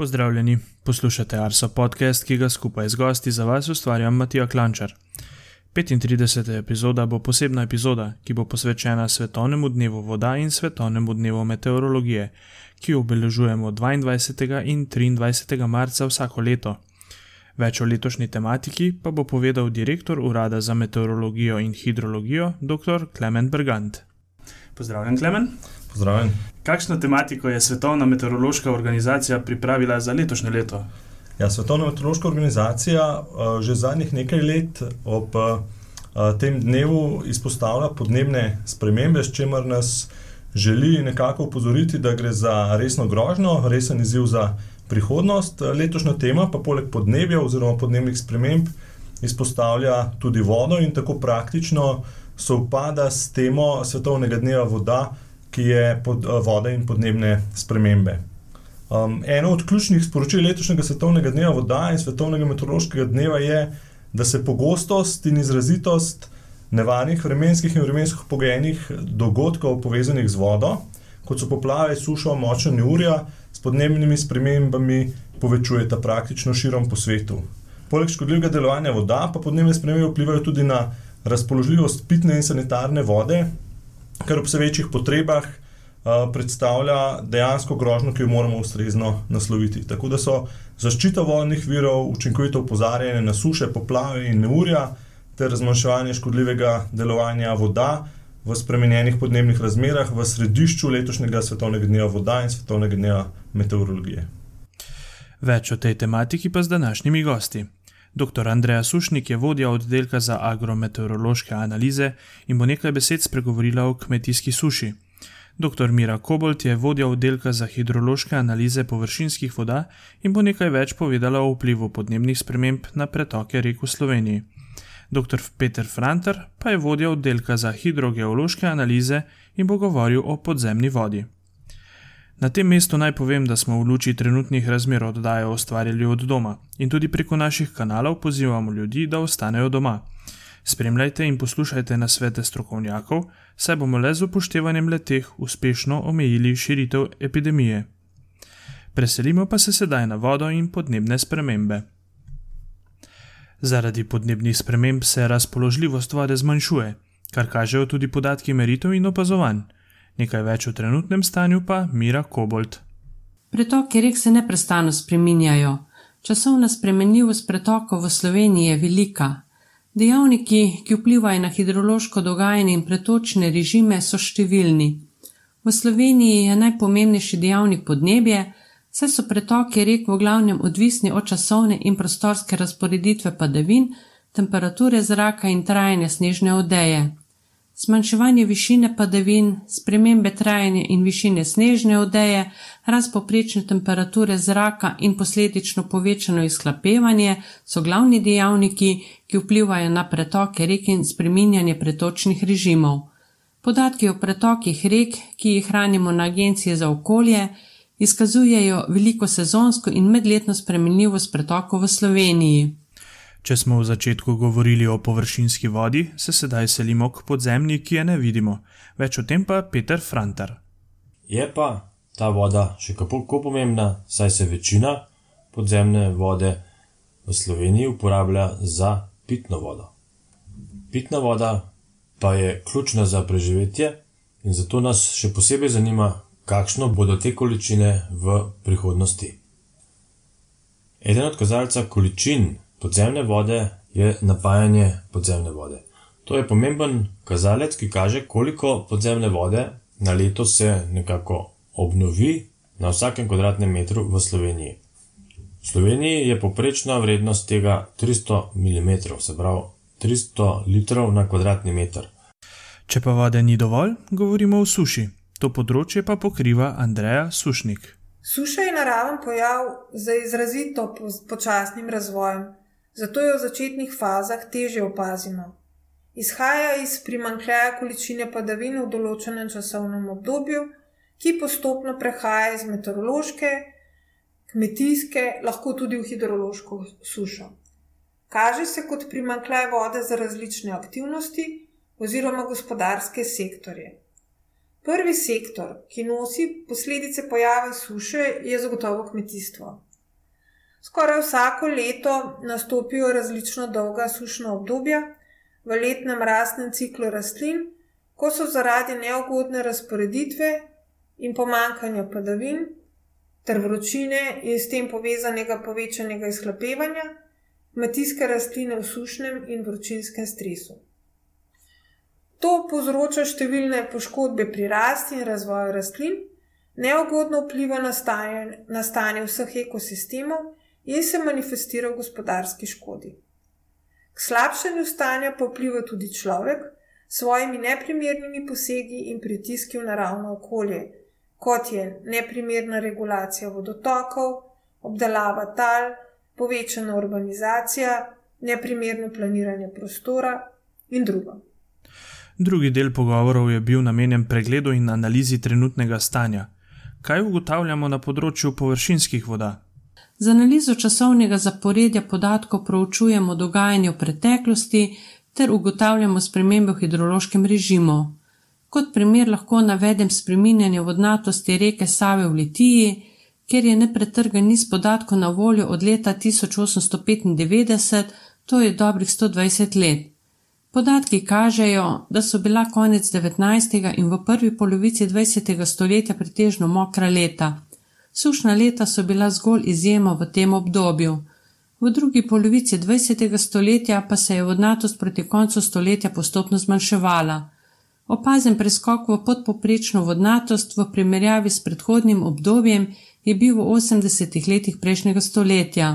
Pozdravljeni, poslušate Arso podcast, ki ga skupaj z gosti za vas ustvarjam Matija Klančar. 35. epizoda bo posebna epizoda, ki bo posvečena Svetovnemu dnevu voda in Svetovnemu dnevu meteorologije, ki jo obeležujemo 22. in 23. marca vsako leto. Več o letošnji tematiki pa bo povedal direktor Urada za meteorologijo in hidrologijo, dr. Klemen Bergant. Pozdravljen, Klemen. Pozdravljen. Kakšno tematiko je Svetovna meteorološka organizacija pripravila za letošnje leto? Ja, Svetovna meteorološka organizacija uh, že zadnjih nekaj let ob uh, tem dnevu izpostavlja podnebne spremembe, s čimer nas želi nekako upozoriti, da gre za resno grožnjo, resen izziv za prihodnost. Letošnja tema pa poleg podnebja oziroma podnebnih sprememb izpostavlja tudi vodo in tako praktično sovpada s temo Svetovnega dneva voda, ki je pod, uh, voda in podnebne spremembe. Um, eno od ključnih sporočil letošnjega svetovnega dneva voda in svetovnega meteorološkega dneva je, da se pogostost in izrazitost nevarnih vremenskih in vremensko pogojenih dogodkov povezanih z vodo, kot so poplave, suša, močna neurja, s podnebnimi spremembami povečujeta praktično širom po svetu. Poleg škodljivega delovanja voda, pa podnebne spremembe vplivajo tudi na razpoložljivost pitne in sanitarne vode, kar ob vse večjih potrebah uh, predstavlja dejansko grožnjo, ki jo moramo ustrezno nasloviti. Tako da so zaščita vodnih virov, učinkovito upozarjanje na suše, poplave in neurja, ter zmanjševanje škodljivega delovanja voda v spremenjenih podnebnih razmerah v središču letošnjega svetovnega dneva voda in svetovnega dneva meteorologije. Več o tej tematiki pa z današnjimi gosti. Dr. Andreja Sušnik je vodja oddelka za agrometeorološke analize in bo nekaj besed spregovorila o kmetijski suši. Dr. Mira Kobolt je vodja oddelka za hidrološke analize površinskih voda in bo nekaj več povedala o vplivu podnebnih sprememb na pretoke rek v Sloveniji. Dr. Peter Franter pa je vodja oddelka za hidrogeološke analize in bo govoril o podzemni vodi. Na tem mestu naj povem, da smo v luči trenutnih razmer oddajo ustvarjali od doma in tudi preko naših kanalov pozivamo ljudi, da ostanejo doma. Spremljajte in poslušajte na svete strokovnjakov, saj bomo le z upoštevanjem leteh uspešno omejili širitev epidemije. Preselimo pa se sedaj na vodo in podnebne spremembe. Zaradi podnebnih sprememb se razpoložljivost vode zmanjšuje, kar kažejo tudi podatki meritev in opazovanj. Nekaj več o trenutnem stanju pa Mira Kobolt. Pretoki rek se neprestano spreminjajo. Časovna spremenljivost pretokov v Sloveniji je velika. Dejavniki, ki vplivajo na hidrološko dogajanje in pretočne režime, so številni. V Sloveniji je najpomembnejši dejavnik podnebje, saj so pretoki rek v glavnem odvisni od časovne in prostorske razporeditve padavin, temperature zraka in trajanja snežne odeje zmanjševanje višine padavin, spremembe trajanja in višine snežne odeje, rast poprečne temperature zraka in posledično povečano izhlapevanje so glavni dejavniki, ki vplivajo na pretoke rek in spreminjanje pretočnih režimov. Podatki o pretokih rek, ki jih hranimo na Agenciji za okolje, izkazujejo veliko sezonsko in medletno spremenljivost pretokov v Sloveniji. Če smo v začetku govorili o površinski vodi, se sedaj selimo k podzemni, ki je ne vidimo. Več o tem pa Peter Frantar. Je pa ta voda še kako pomembna, saj se večina podzemne vode v Sloveniji uporablja za pitno vodo. Pitna voda pa je ključna za preživetje in zato nas še posebej zanima, kakšno bodo te količine v prihodnosti. Eden od kazalcev količin podzemne vode je napajanje podzemne vode. To je pomemben kazalec, ki kaže, koliko podzemne vode na leto se nekako obnovi na vsakem kvadratnem metru v Sloveniji. V Sloveniji je poprečna vrednost tega 300 mm, se pravi 300 litrov na kvadratni meter. Če pa vode ni dovolj, govorimo o suši. To področje pa pokriva Andreja Sušnik. Suša je naraven pojav z izrazito počasnim razvojem, zato jo v začetnih fazah teže opazimo. Izhaja iz primankljaja količine padavin v določenem časovnem obdobju, ki postopno prehaja iz meteorološke, kmetijske, lahko tudi v hidrološko sušo. Kaže se kot primankljaj vode za različne aktivnosti oziroma gospodarske sektorje. Prvi sektor, ki nosi posledice pojave suše, je zagotovo kmetijstvo. Skoraj vsako leto nastopijo različno dolga sušna obdobja v letnem rastnem ciklu rastlin, ko so zaradi neugodne razporeditve in pomankanja padavin ter vročine in s tem povezanega povečanega izhlapevanja kmetijske rastline v sušnem in vročinskem stresu. To povzroča številne poškodbe pri rasti in razvoju rastlin, neugodno vpliva na stanje, na stanje vseh ekosistemov in se manifestira v gospodarski škodi. K slabšanju stanja pa vpliva tudi človek s svojimi neprimernimi posegi in pritiski v naravno okolje, kot je neprimerna regulacija vodotokov, obdelava tal, povečana urbanizacija, neprimerno planiranje prostora in drugo. Drugi del pogovorov je bil namenjen pregledu in analizi trenutnega stanja. Kaj ugotavljamo na področju površinskih voda? Z analizo časovnega zaporedja podatkov proučujemo dogajanje v preteklosti ter ugotavljamo spremembe v hidrološkem režimu. Kot primer lahko navedem spreminjanje vodnatosti reke Save v Litiji, kjer je nepretrgan niz podatkov na voljo od leta 1895, to je dobrih 120 let. Podatki kažejo, da so bila konec 19. in v prvi polovici 20. stoletja pretežno mokra leta. Sušna leta so bila zgolj izjema v tem obdobju. V drugi polovici 20. stoletja pa se je vodnatost proti koncu stoletja postopno zmanjševala. Opazen preskok v podpoprečno vodnatost v primerjavi s predhodnim obdobjem je bil v 80. letih prejšnjega stoletja.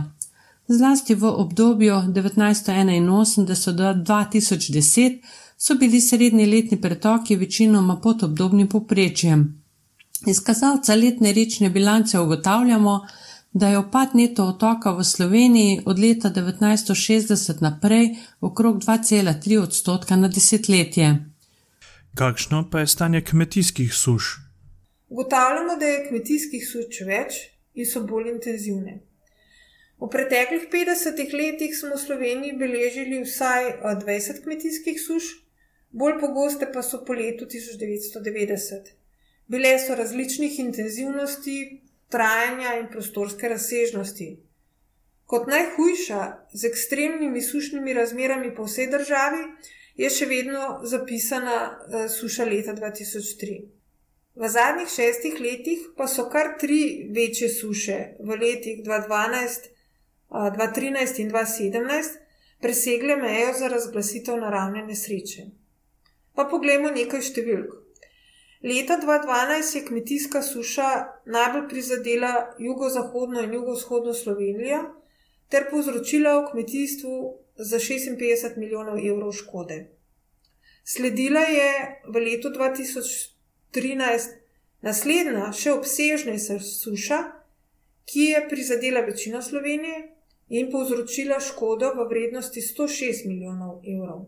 Zlasti v obdobju 1981 do 2010 so bili srednji letni pretoki večinoma pod obdobnim poprečjem. Iz kazalca letne rečne bilance ugotavljamo, da je opad neto otoka v Sloveniji od leta 1960 naprej okrog 2,3 odstotka na desetletje. Kakšno pa je stanje kmetijskih suš? Ugotavljamo, da je kmetijskih suš več in so bolj intenzivne. V preteklih 50 letih smo v Sloveniji beležili vsaj 20 kmetijskih suš, bolj pogoste pa so po letu 1990. Bile so različnih intenzivnosti, trajanja in prostorske razsežnosti. Kot najhujša z ekstremnimi sušnimi razmerami po vsej državi je še vedno zapisana uh, suša leta 2003. V zadnjih šestih letih pa so kar tri večje suše v letih 2012, 2013 in 2017 presegle mejo za razglasitev naravne nesreče. Pa poglejmo nekaj številk. Leta 2012 je kmetijska suša najbolj prizadela jugozahodno in jugovzhodno Slovenijo ter povzročila v kmetijstvu za 56 milijonov evrov škode. Sledila je v letu 2013 naslednja, še obsežnejša suša, ki je prizadela večino Slovenije in povzročila škodo v vrednosti 106 milijonov evrov.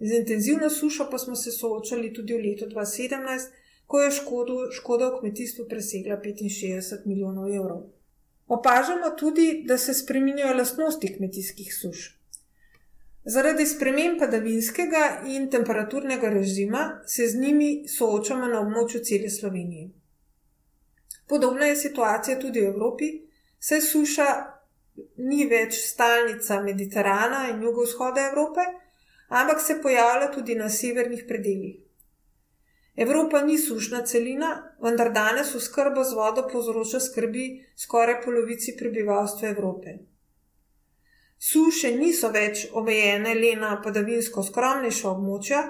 Z intenzivno sušo pa smo se soočali tudi v letu 2017, ko je škodo, škoda v kmetijstvu presegla 65 milijonov evrov. Opažamo tudi, da se spreminjajo lastnosti kmetijskih suš. Zaradi sprememb padavinskega in temperaturnega režima se z njimi soočamo na območju cele Slovenije. Podobna je situacija tudi v Evropi, saj suša ni več stalnica Mediterana in jugovzhoda Evrope, ampak se pojavlja tudi na severnih predeljih. Evropa ni sušna celina, vendar danes v skrbo z vodo povzroča skrbi skoraj polovici prebivalstva Evrope. Suše niso več omejene le na padavinsko skromnejša območja,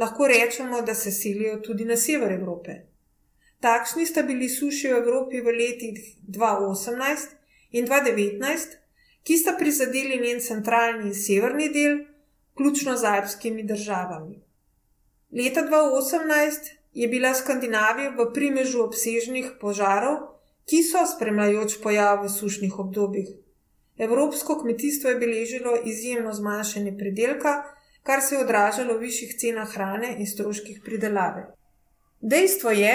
lahko rečemo, da se silijo tudi na sever Evrope. Takšni sta bili suši v Evropi v letih 2018 in 2019, ki sta prizadeli njen centralni in severni del, vključno z alpskimi državami. Leta 2018 je bila Skandinavija v primežu obsežnih požarov, ki so spremljajoč pojav v sušnih obdobjih. Evropsko kmetijstvo je beležilo izjemno zmanjšanje pridelka, kar se je odražalo v višjih cenah hrane in stroških pridelave. Dejstvo je,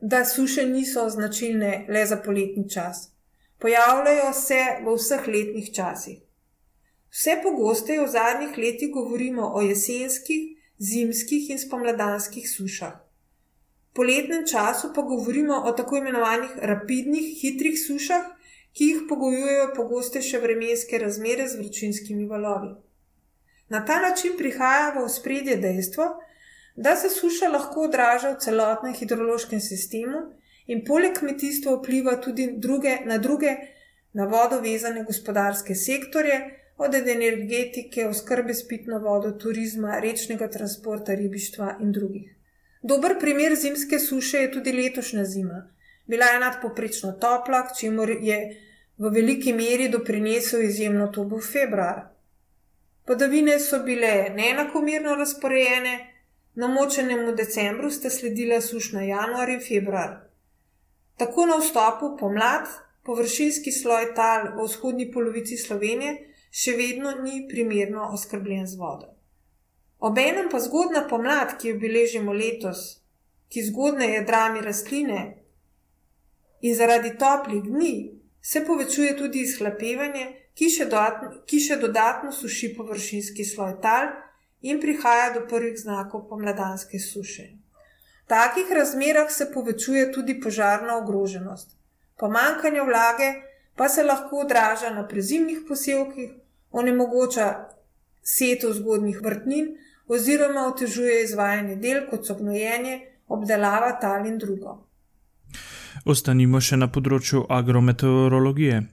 da suše niso značilne le za poletni čas. Pojavljajo se v vseh letnih časih. Vse pogosteje v zadnjih letih govorimo o jesenskih, zimskih in spomladanskih sušah. V poletnem času pa govorimo o tako imenovanih rapidnih, hitrih sušah, ki jih pogojujejo pogostejše vremenske razmere z vročinskimi valovi. Na ta način prihaja v spredje dejstvo, da se suša lahko odraža v celotnem hidrološkem sistemu in poleg kmetijstva vpliva tudi druge, na druge, na vodo vezane gospodarske sektorje, od energetike, oskrbe s pitno vodo, turizma, rečnega transporta, ribištva in drugih. Dober primer zimske suše je tudi letošnja zima. Bila je nadpoprečno topla, k čemu je v veliki meri doprinesel izjemno tobo februar. Padavine so bile neenakomerno razporejene, namočenemu decembru sta sledila sušna januar in februar. Tako na vstopu pomlad, površinski sloj tal v vzhodnji polovici Slovenije še vedno ni primerno oskrbljen z vodo. Obenem pa zgodna pomlad, ki jo beležimo letos, ki zgodne je drami rastline in zaradi toplih dni se povečuje tudi izhlapevanje, ki še, dodatno, ki še dodatno suši površinski sloj tal in prihaja do prvih znakov pomladanske suše. V takih razmerah se povečuje tudi požarna ogroženost. Pomankanje vlage pa se lahko odraža na prezimnih posevkih, onemogoča setev zgodnih vrtnin oziroma otežuje izvajanje del, kot so gnojenje, obdelava tal in drugo. Ostanimo še na področju agrometeorologije.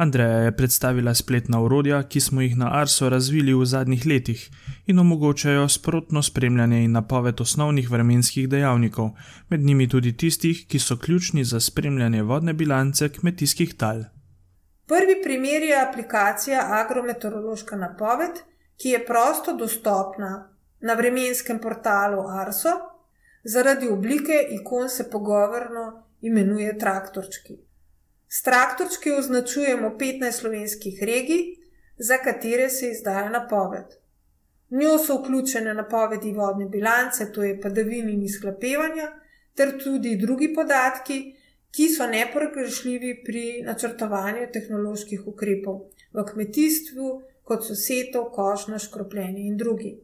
Andreja je predstavila spletna urodja, ki smo jih na Arso razvili v zadnjih letih in omogočajo sprotno spremljanje in napoved osnovnih vremenskih dejavnikov, med njimi tudi tistih, ki so ključni za spremljanje vodne bilance kmetijskih tal. Prvi primer je aplikacija Agrometeorološka napoved, ki je prosto dostopna na vremenskem portalu Arso, zaradi oblike ikon se pogovorno imenuje traktorčki. S traktorčki označujemo 15 slovenskih regij, za katere se izdaja napoved. V njo so vključene napovedi vodne bilance, to je padavin in izklapevanja, ter tudi drugi podatki, ki so nepregrešljivi pri načrtovanju tehnoloških ukrepov v kmetijstvu, kot so seto, košna, škropljenje in drugi.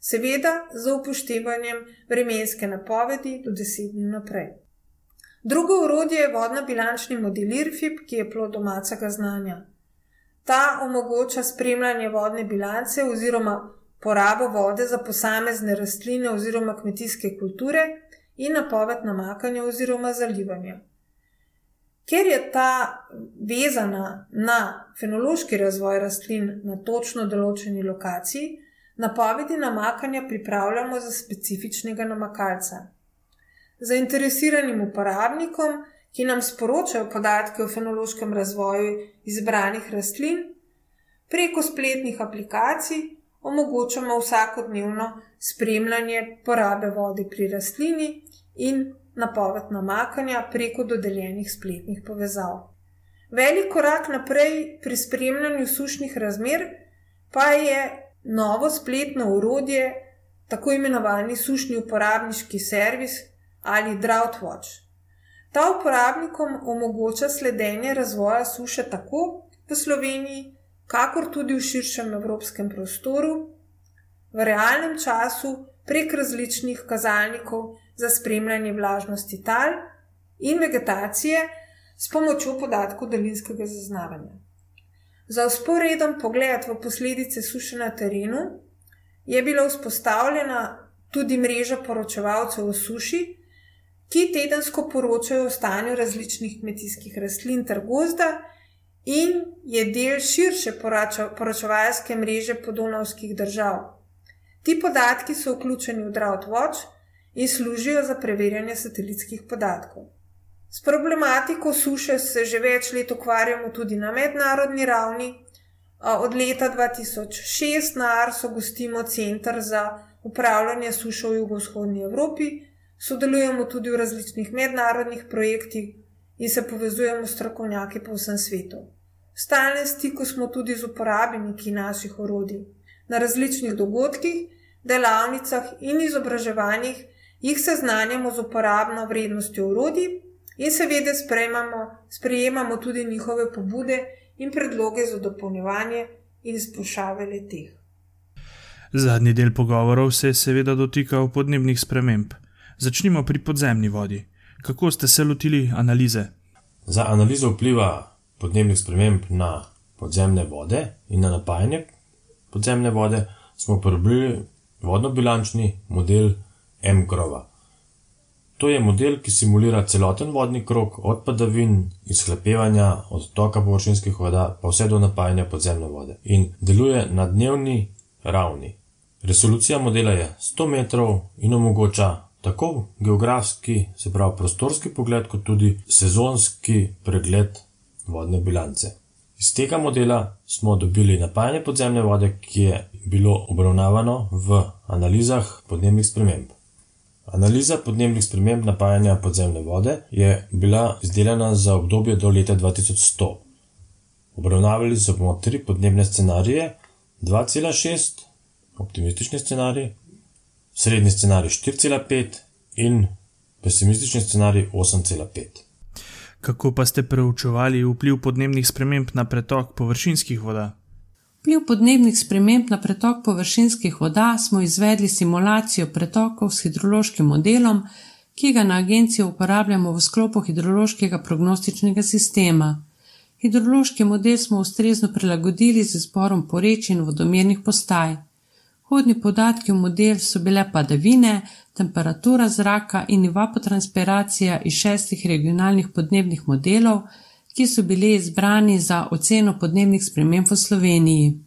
Seveda z upoštevanjem vremenske napovedi do deset dni naprej. Drugo urodje je vodna bilančni model IRFIP, ki je plod domačega znanja. Ta omogoča spremljanje vodne bilance oziroma porabo vode za posamezne rastline oziroma kmetijske kulture in napoved namakanja oziroma zalivanja. Ker je ta vezana na fenološki razvoj rastlin na točno določeni lokaciji, napovedi namakanja pripravljamo za specifičnega namakalca. Zainteresiranim uporabnikom, ki nam sporočajo podatke o fenološkem razvoju izbranih rastlin, preko spletnih aplikacij omogočamo vsakodnevno spremljanje porabe vode pri rastlini in napoved namakanja preko dodeljenih spletnih povezav. Velik korak naprej pri spremljanju sušnih razmer pa je novo spletno urodje, tako imenovani sušni uporabniški servis ali DroughtWatch. Ta uporabnikom omogoča sledenje razvoja suše tako v Sloveniji, kakor tudi v širšem evropskem prostoru, v realnem času prek različnih kazalnikov za spremljanje vlažnosti tal in vegetacije s pomočjo podatkov daljinskega zaznavanja. Za usporeden pogled v posledice suše na terenu je bila vzpostavljena tudi mreža poročevalcev o suši, ki tedensko poročajo o stanju različnih kmetijskih rastlin ter gozda in je del širše poročevalske mreže podonovskih držav. Ti podatki so vključeni v DroughtWatch in služijo za preverjanje satelitskih podatkov. S problematiko suše se že več let ukvarjamo tudi na mednarodni ravni. Od leta 2006 na Arso gostimo Center za upravljanje suše v jugovzhodnji Evropi, sodelujemo tudi v različnih mednarodnih projektih in se povezujemo s strokovnjaki po vsem svetu. V stalnem stiku smo tudi z uporabniki naših orodij. Na različnih dogodkih, delavnicah in izobraževanjih jih seznanjamo z uporabno vrednostjo urodij in seveda sprejemamo tudi njihove pobude in predloge za dopolnjevanje in izboljšave letih. Zadnji del pogovorov se je seveda dotikal podnebnih sprememb. Začnimo pri podzemni vodi. Kako ste se lotili analize? Za analizo vpliva podnebnih sprememb na podzemne vode in na napajanje podzemne vode, smo uporabili vodno-bilančni model M-grova. To je model, ki simulira celoten vodni krok, od padavin, izhlepevanja, odtoka površinskih voda, pa vse do napajanja podzemne vode in deluje na dnevni ravni. Resolucija modela je 100 metrov in omogoča tako geografski, se pravi prostorski pogled, kot tudi sezonski pregled vodne bilance. Iz tega modela smo dobili napajanje podzemne vode, ki je bilo obravnavano v analizah podnebnih sprememb. Analiza podnebnih sprememb napajanja podzemne vode je bila izdelana za obdobje do leta 2100. Obravnavali smo tri podnebne scenarije: 2,6, optimistični scenarij, srednji scenarij 4,5 in pesimistični scenarij 8,5. Kako pa ste preučevali vpliv podnebnih sprememb na pretok površinskih voda? Vpliv podnebnih sprememb na pretok površinskih voda smo izvedli simulacijo pretokov s hidrološkim modelom, ki ga na agenciji uporabljamo v sklopu hidrološkega prognostičnega sistema. Hidrološki model smo ustrezno prilagodili z izborom porečij in vodomernih postaj. Hodni podatki v model so bile padavine, temperatura zraka in evapotranspiracija iz šestih regionalnih podnebnih modelov, ki so bili izbrani za oceno podnebnih sprememb v Sloveniji.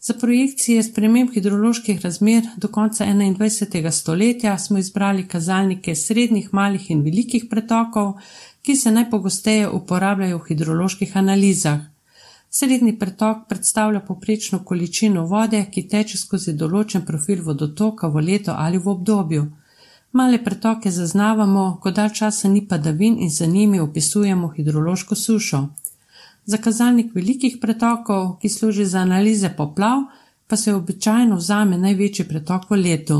Za projekcije sprememb hidroloških razmer do konca 21. stoletja smo izbrali kazalnike srednjih, malih in velikih pretokov, ki se najpogosteje uporabljajo v hidroloških analizah. Srednji pretok predstavlja poprečno količino vode, ki teče skozi določen profil vodotoka v leto ali v obdobju. Male pretoke zaznavamo, ko dal časa ni padavin in za njimi opisujemo hidrološko sušo. Za kazalnik velikih pretokov, ki služi za analize poplav, pa se običajno vzame največji pretok v letu.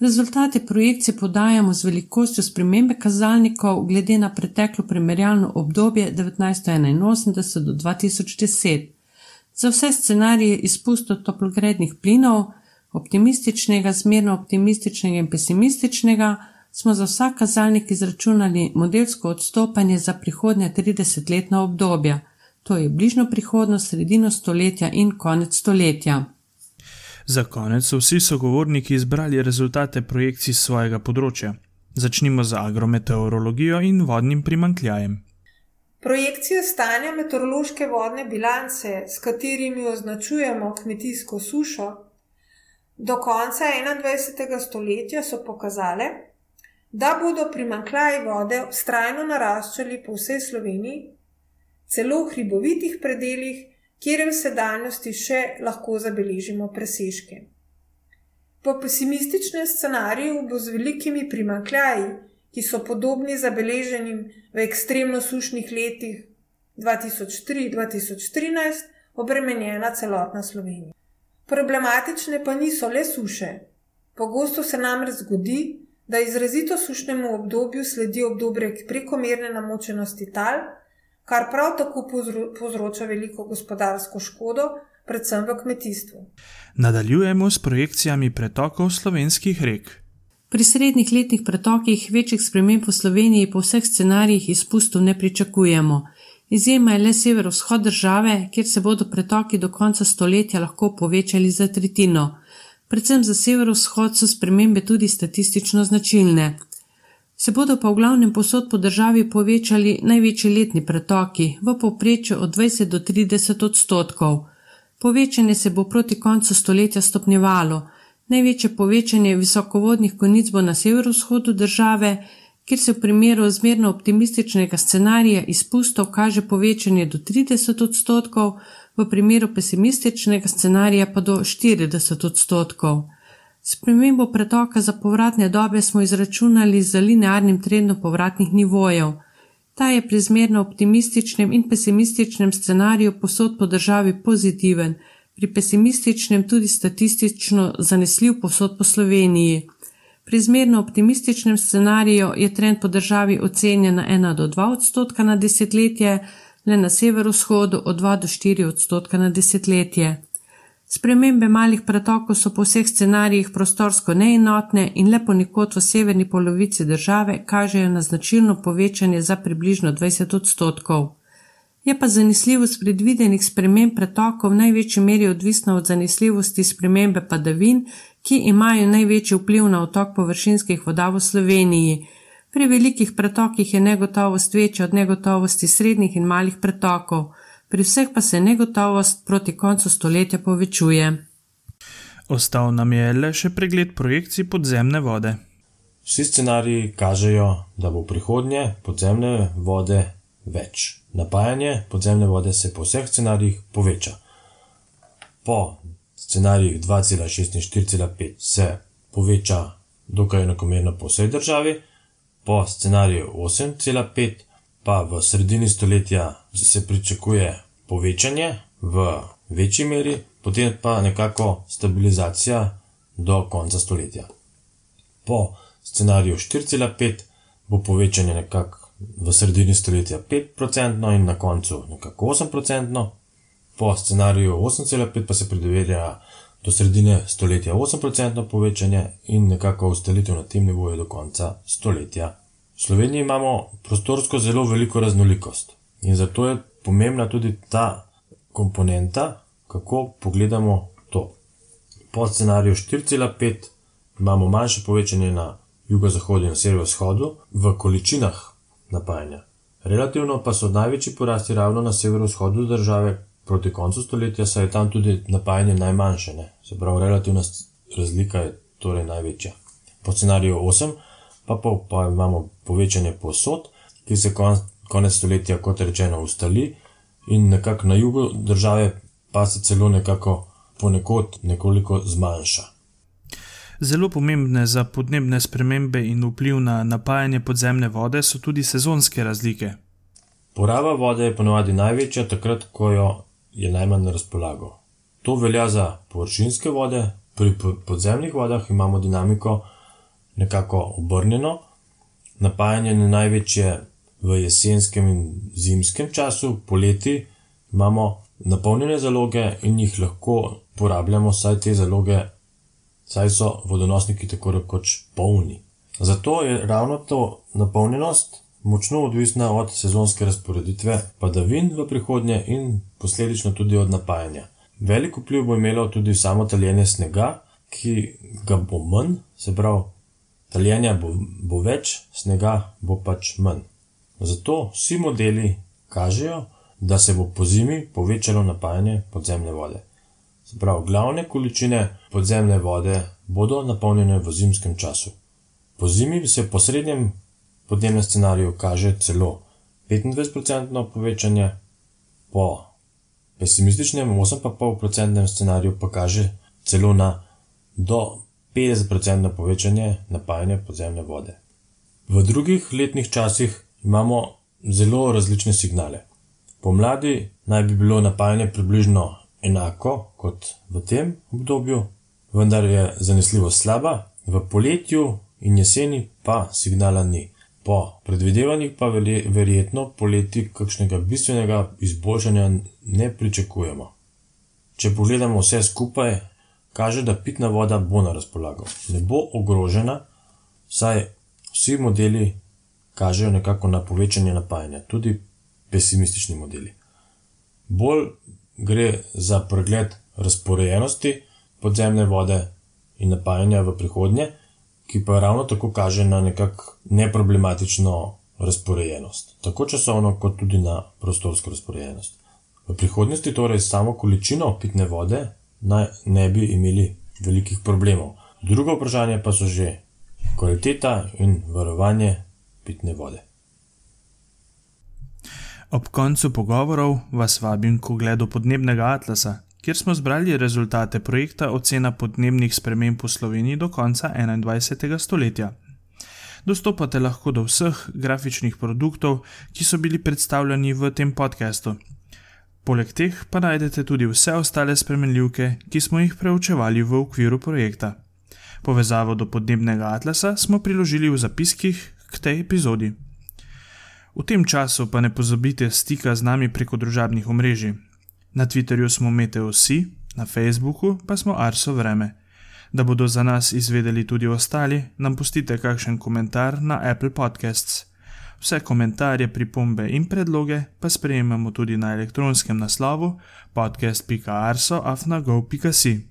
Rezultate projekcije podajamo z velikostjo spremembe kazalnikov glede na preteklo primerjalno obdobje 1981 do 2010. Za vse scenarije izpustov toplogrednih plinov, optimističnega, zmerno optimističnega in pesimističnega, smo za vsak kazalnik izračunali modelsko odstopanje za prihodnje 30-letna obdobja, to je bližnjo prihodnost, sredino stoletja in konec stoletja. Za konec so vsi sogovorniki izbrali rezultate projekcij svojega področja. Začnimo z agrometeorologijo in vodnim primankljajem. Projekcije stanja meteorološke vodne bilance, s katerimi označujemo kmetijsko sušo, do konca 21. stoletja so pokazale, da bodo primankljaji vode vztrajno naraščali po vsej Sloveniji, celo v hribovitih predeljih kjer v sedanjosti še lahko zabeležimo presežke. Po pesimističnem scenariju bo z velikimi primankljaji, ki so podobni zabeleženim v ekstremno sušnih letih 2003-2013, obremenjena celotna Slovenija. Problematične pa niso le suše. Pogosto se namreč zgodi, da izrazito sušnemu obdobju sledi obdobje prekomerne namočenosti tal, kar prav tako povzroča veliko gospodarsko škodo, predvsem v kmetijstvu. Nadaljujemo s projekcijami pretokov slovenskih rek. Pri srednjih letnih pretokih večjih sprememb v Sloveniji po vseh scenarijih izpustov ne pričakujemo. Izjema je le severovzhod države, kjer se bodo pretoki do konca stoletja lahko povečali za tretjino. Predvsem za severovzhod so spremembe tudi statistično značilne se bodo pa v glavnem posod po državi povečali največji letni pretoki, v povprečju od 20 do 30 odstotkov. Povečanje se bo proti koncu stoletja stopnjevalo. Največje povečanje visokovodnih konic bo na severovzhodu države, kjer se v primeru zmerno optimističnega scenarija izpustov kaže povečanje do 30 odstotkov, v primeru pesimističnega scenarija pa do 40 odstotkov. Spremembo pretoka za povratne dobe smo izračunali z linearnim trendom povratnih nivojev. Ta je pri zmerno optimističnem in pesimističnem scenariju posod po državi pozitiven, pri pesimističnem tudi statistično zanesljiv posod po Sloveniji. Pri zmerno optimističnem scenariju je trend po državi ocenjen na 1 do 2 odstotka na desetletje, le na severovzhodu od 2 do 4 odstotka na desetletje. Spremembe malih pretokov so po vseh scenarijih prostorsko neenotne in le ponekod v severni polovici države kažejo na značilno povečanje za približno 20 odstotkov. Je pa zanesljivost predvidenih sprememb pretokov v največji meri odvisna od zanesljivosti spremembe padavin, ki imajo največji vpliv na otok površinskih voda v Sloveniji. Pri velikih pretokih je negotovost večja od negotovosti srednjih in malih pretokov, pri vseh pa se negotovost proti koncu stoletja povečuje. Ostal nam je le še pregled projekcij podzemne vode. Vsi scenariji kažejo, da bo v prihodnje podzemne vode več. Napajanje podzemne vode se po vseh scenarijih poveča. Po scenarijih 2,6 in 4,5 se poveča dokaj enakomerno po vsej državi, po scenariju 8,5 pa v sredini stoletja se pričakuje povečanje v večji meri, potem pa nekako stabilizacija do konca stoletja. Po scenariju 4,5 bo povečanje nekako v sredini stoletja 5% in na koncu nekako 8%, po scenariju 8,5 pa se predvideva do sredine stoletja 8% povečanje in nekako ustalitev na tem nivoju do konca stoletja. V Sloveniji imamo prostorsko zelo veliko raznolikost in zato je pomembna tudi ta komponenta, kako pogledamo to. Po scenariju 4,5 imamo manjše povečanje na jugozahodu in severovzhodu v količinah napajanja. Relativno pa so največji porasti ravno na severovzhodu države proti koncu stoletja, saj je tam tudi napajanje najmanjše, ne? se pravi, relativna razlika je torej največja. Po scenariju 8 pa, pa, pa imamo povečanje posod, ki se kon, konec stoletja, kot rečeno, ustali in nekako na jugu države pa se celo nekako ponekod nekoliko zmanjša. Zelo pomembne za podnebne spremembe in vpliv na napajanje podzemne vode so tudi sezonske razlike. Poraba vode je ponovadi največja takrat, ko jo je najmanj na razpolago. To velja za površinske vode, pri podzemnih vodah imamo dinamiko nekako obrnjeno. Napajanje je največje v jesenskem in zimskem času, poleti imamo napolnjene zaloge in jih lahko porabljamo, saj te zaloge, saj so vodonosniki tako rekoč polni. Zato je ravno to napolnjenost močno odvisna od sezonske razporeditve padavin v prihodnje in posledično tudi od napajanja. Veliko vpliv bo imelo tudi samo taljenje snega, ki ga bo manj, se pravi, taljenja bo, bo več, snega bo pač manj. Zato vsi modeli kažejo, da se bo po zimi povečalo napajanje podzemne vode. Prav, glavne količine podzemne vode bodo napolnjene v zimskem času. Po zimi se po srednjem podnebnem scenariju kaže celo 25% povečanje, po pesimističnem 8,5% scenariju pa kaže celo na do 50% povečanje napajanja podzemne vode. V drugih letnih časih imamo zelo različne signale. Pomladi naj bi bilo napajanje približno enako kot v tem obdobju, vendar je zanesljivost slaba, v poletju in jeseni pa signala ni. Po predvidevanjih pa verjetno poleti kakšnega bistvenega izboljšanja ne pričakujemo. Če pogledamo vse skupaj, kaže, da pitna voda bo na razpolago, ne bo ogrožena, saj vsi modeli kažejo nekako na povečanje napajanja, tudi pesimistični modeli. Bolj gre za pregled razporejenosti podzemne vode in napajanja v prihodnje, ki pa ravno tako kaže na nekako neproblematično razporejenost, tako časovno, kot tudi na prostorsko razporejenost. V prihodnosti torej samo količino pitne vode naj ne bi imeli velikih problemov. Drugo vprašanje pa so že kvaliteta in varovanje pitne vode. Ob koncu pogovorov vas vabim k ogledu podnebnega atlasa, kjer smo zbrali rezultate projekta Ocena podnebnih sprememb v Sloveniji do konca 21. stoletja. Dostopate lahko do vseh grafičnih produktov, ki so bili predstavljeni v tem podkastu. Poleg teh pa najdete tudi vse ostale spremenljivke, ki smo jih preučevali v okviru projekta. Povezavo do podnebnega atlasa smo priložili v zapiskih k tej epizodi. V tem času pa ne pozabite stika z nami preko družabnih omrežij. Na Twitterju smo Meteosi, na Facebooku pa smo Arso Vreme. Da bodo za nas izvedeli tudi ostali, nam pustite kakšen komentar na Apple Podcasts. Vse komentarje, pripombe in predloge pa sprejemamo tudi na elektronskem naslovu podcast.arso.afnago.si.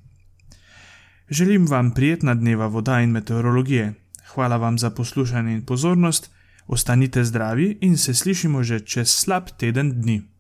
Želim vam prijetna dneva voda in meteorologije. Hvala vam za poslušanje in pozornost, ostanite zdravi in se slišimo že čez slab teden dni.